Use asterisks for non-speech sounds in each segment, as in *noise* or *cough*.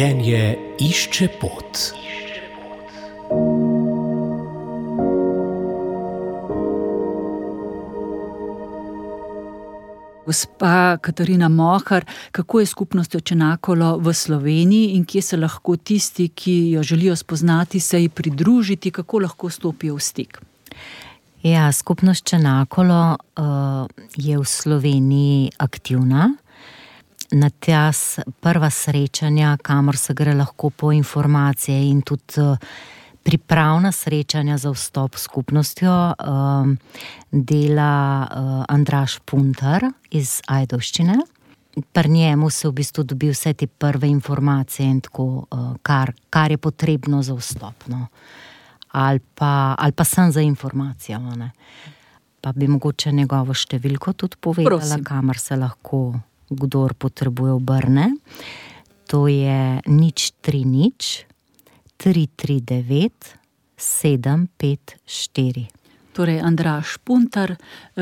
Življenje išče pot. Gospa Katarina Mohar, kako je skupnost Čenakolo v Sloveniji in kje se lahko tisti, ki jo želijo spoznati, se ji pridružiti, kako lahko stopijo v stik? Ja, skupnost Čenakolo uh, je v Sloveniji aktivna. Na ta prva srečanja, kamor se gre lahko po informacije in tudi uh, pripravna srečanja za vstop v skupnostjo um, dela uh, Andraš Puntar iz Ajdovščine. Pri njemu se v bistvu dobi vse te prve informacije in tako, uh, kar, kar je potrebno za vstop. No. Ali, pa, ali pa sem za informacijo. Ne. Pa bi mogoče njegovo številko tudi povedala, kamor se lahko kdor potrebuje obrne. To je nič tri nič. 339, 754. Torej, Andraš Puntar, eh,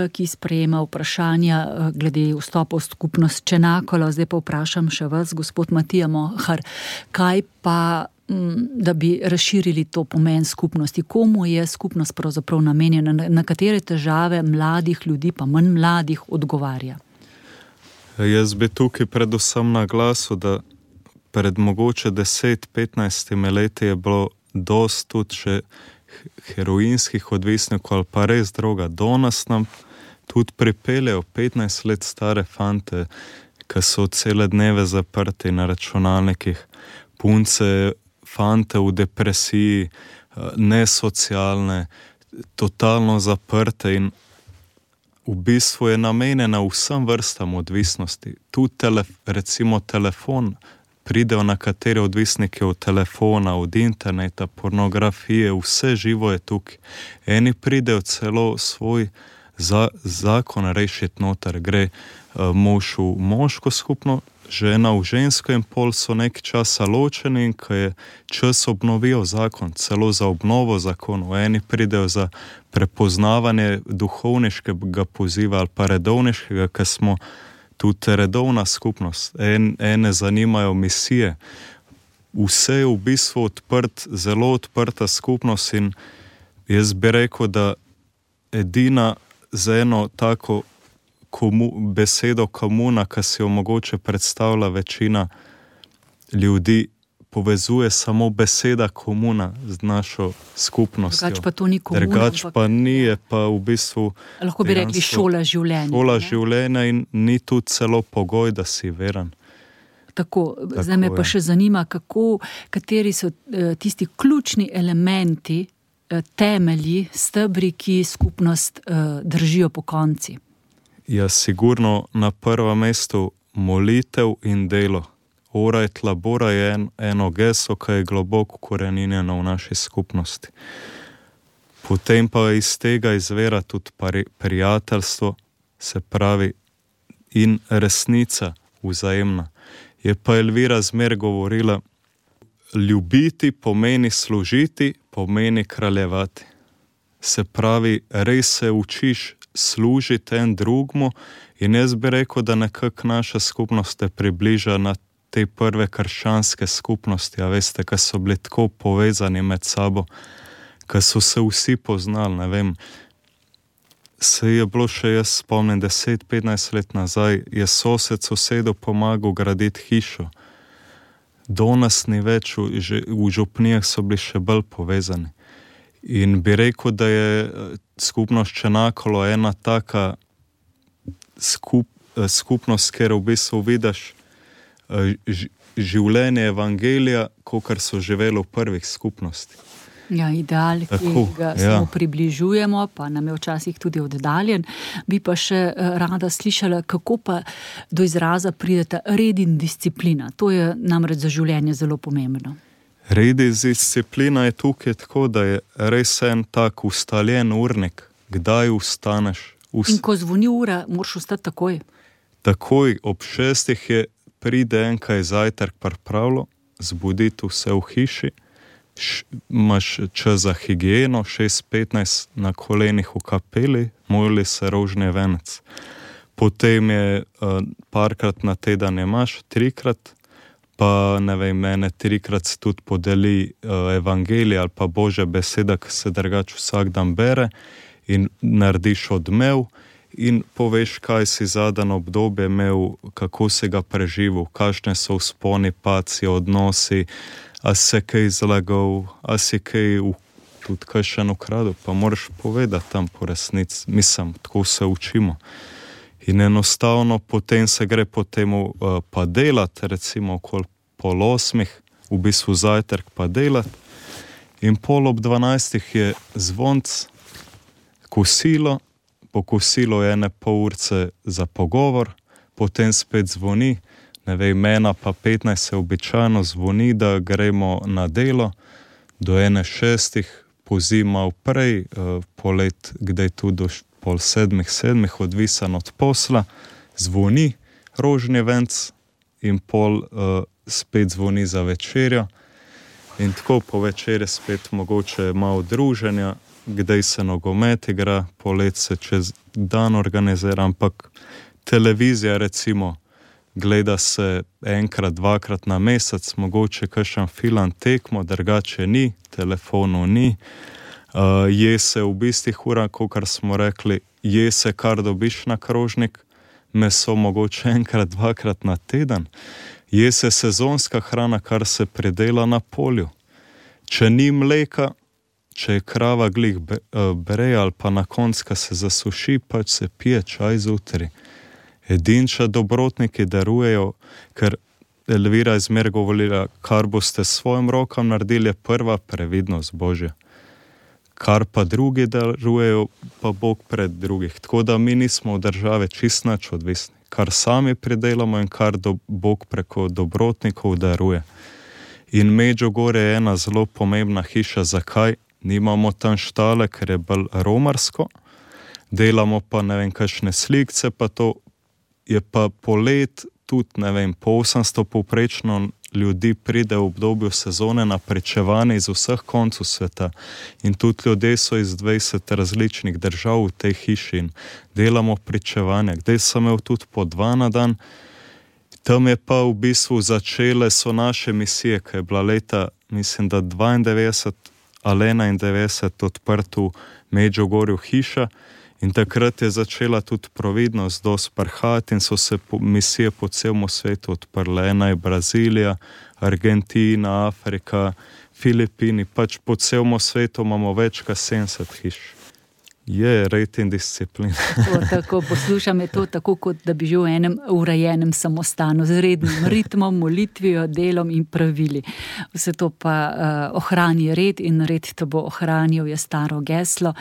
ki sprejema vprašanja eh, glede vstopa v skupnost Čenakola, zdaj pa vprašam še vas, gospod Matija Mohar, kaj pa, mm, da bi razširili to pomen skupnosti, komu je skupnost pravzaprav namenjena, na katere težave mladih ljudi, pa manj mladih, odgovarja? Jaz bi tukaj predvsem na glasu, da pred mogoče 10-15 leti je bilo dosti tudi še heroinskih odvisnikov ali pa res droga. Do nas nam tudi pripeljejo 15 let stare fante, ki so cele dneve zaprti na računalnikih, punce, fante v depresiji, eh, nesocialne, totalno zaprte in v bistvu je namenjena vsem vrstam odvisnosti. Tudi tele, recimo telefon, pridejo na katere odvisnike od telefona, od interneta, pornografije, vse živo je tukaj. Eni pridejo celo svoj za, zakon rešiti noter, gre uh, mož v moško skupno. Žena v žensko in pol so nekaj časa ločeni, in ko je čas obnovijo zakon, celo za obnovo zakonov, eni pridejo za prepoznavanje duhovniškega poziva ali pa redovniškega, ki smo tudi redovna skupnost, en, ene zanimajo misije. Vse je v bistvu odprt, zelo odprta skupnost in jaz bi rekel, da edina za eno tako komu, besedo komuna, ki si jo mogoče predstavlja večina ljudi, povezuje samo beseda komuna z našo skupnostjo. Drugač pa to ni komuna. Drugač pa ni, je pa v bistvu. Lahko bi rekli šola življenja. Šola ne? življenja in ni tu celo pogoj, da si veren. Tako, Tako zdaj me pa še zanima, kako, kateri so uh, tisti ključni elementi, temelji, stebri, ki skupnost uh, držijo po konci. Ja, sigurno na prvem mestu molitev in delo. Ora et labora je en, eno geso, ki je globoko korenjeno v naši skupnosti. Potem pa iz tega izvira tudi pari, prijateljstvo, se pravi, in resnica vzajemna. Je pa Elvira zmer govorila, ljubiti pomeni služiti, pomeni kraljevati. Se pravi, res se učiš služiti en drugmu, in jaz bi rekel, da nekako naša skupnost te približa na te prve krščanske skupnosti, veste, ki so bili tako povezani med sabo, ki so se vsi poznali. Vem, se je bilo še jaz spomnim, 10-15 let nazaj je sosed sosedu pomagal graditi hišo. Do nas ni več, v, v župnijah so bili še bolj povezani. In bi rekel, da je eh, skupnost Čenakolo ena taka skup, eh, skupnost, ker v bistvu vidiš, Eh, življenje evangelija, kot so živeli v prvih skupnostih. Ja, ideal, ki Tako, ga ja. samo približujemo, pa nam je včasih tudi oddaljen. Bi pa še eh, rada slišala, kako pa do izraza prideta red in disciplina. To je namreč za življenje zelo pomembno. Red in disciplina je tukaj tako, da je res en tak ustaljen urnik, kdaj ustaneš. Ust... In ko zvoni ura, moraš ostati takoj. Takoj ob šestih je pride en kaj zajtrk pripravljen, zbuditi vse v hiši, imaš čas za higieno, 6-15 na kolenih v kapeli, molili se rožni venec. Potem je uh, parkrat na teden, imaš trikrat, pa ne vem, mene trikrat se tudi podeli uh, evangelij ali pa božja beseda, ki se drugače vsak dan bere in narediš odmev. In poveš, kaj si zadnjo obdobje imel, kako si ga preživel, kakšne so vzponi, paci, odnosi, a se kaj zlagal, a si kaj tudi kaj še eno krado, pa moraš povedati tam po resnici, mislim, tako se učimo. In enostavno potem se gre po tem uh, pa delati, recimo okoli pol osmih, v bistvu zajtrk pa delati. In pol ob dvanajstih je zvonc, kosilo, po kosilu je ene pol urce za pogovor, potem spet zvoni, vem, mena pa 15 se običajno zvoni, da gremo na delo, do ene šestih, pozima prej, uh, polet, kdaj tudi do pol sedmih, sedmih, odvisen od posla, zvoni rožni venc in pol uh, spet zvoni za večerjo. In tako po večerji spet mogoče malo druženja, kdaj se nogomet igra, polet se čez dan organizira, ampak televizija, recimo, gleda se enkrat, dvakrat na mesec, mogoče kakšen film tekmo, drugače ni, telefonov ni. Uh, je se v bistvu ura, kot smo rekli, je se kar dobiš na krožnik, meso mogoče *laughs* enkrat, dvakrat na teden, je se sezonska hrana, kar se predela na polju. Če ni mleka, če je krava glih brej ali pa na koncu se zasuši, pač se pije čaj zjutraj. Edinča dobrotniki darujejo, ker Elvira je zmer govorila, kar boste s svojim rokom naredili, je prva previdnost Božja. Kar pa drugi darujejo, pa Bog pred drugih. Tako da mi nismo od države čist nač odvisni. Kar sami pridelamo in kar do, Bog preko dobrotnikov daruje. In Međugorje je ena zelo pomembna hiša, zakaj nimamo tam štale, ker je bolj romarsko, delamo pa ne vem, kakšne slike, pa to je pa polet, tudi ne vem, po 800 povprečno ljudi pride v obdobju sezone na prečevanje iz vseh koncev sveta. In tudi ljudje so iz 20 različnih držav v tej hiši in delamo prečevanje. Kdaj sem imel tudi po dva na dan, tam je pa v bistvu začele so naše misije, ki je bila leta, mislim, da 92 ali 91 odprta v Međugorju hiša. In takrat je začela tudi providnost, da so prhati in so se misije po celem svetu odprle. Ena je Brazilija, Argentina, Afrika, Filipini, pač po celem svetu imamo več kot 70 hiš. Je red in disciplina. tako *laughs* poslušam, je to tako, kot da bi živel v enem urejenem samostanu z rednim ritmom, molitvijo, delom in pravili. Vse to pa uh, ohrani red in red te bo ohranil, je staro geslo.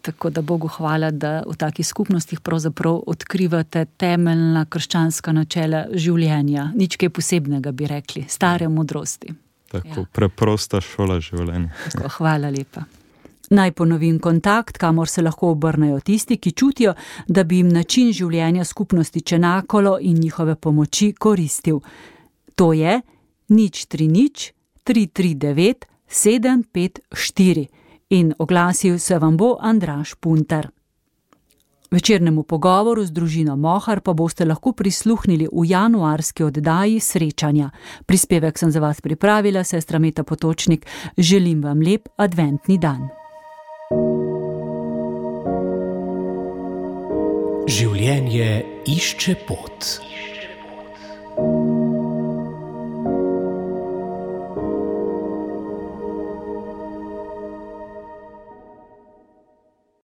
Tako da Bogu hvala, da v takih skupnostih pravzaprav odkrivate temeljna krščanska načela življenja. Nič kaj posebnega bi rekli, stare modrosti. Tako ja. preprosta šola življenja. Tako, hvala lepa. Naj ponovim kontakt, kamor se lahko obrnejo tisti, ki čutijo, da bi jim način življenja skupnosti Čenakolo in njihove pomoči koristil. To je nič tri nič, tri tri devet, sedem pet štiri in oglasil se vam bo Andraš Punter. Večernemu pogovoru z družino Mohar pa boste lahko prisluhnili v januarski oddaji srečanja. Prispevek sem za vas pripravila, sestra Meta Potočnik. Želim vam lep adventni dan. Življenje išče pot.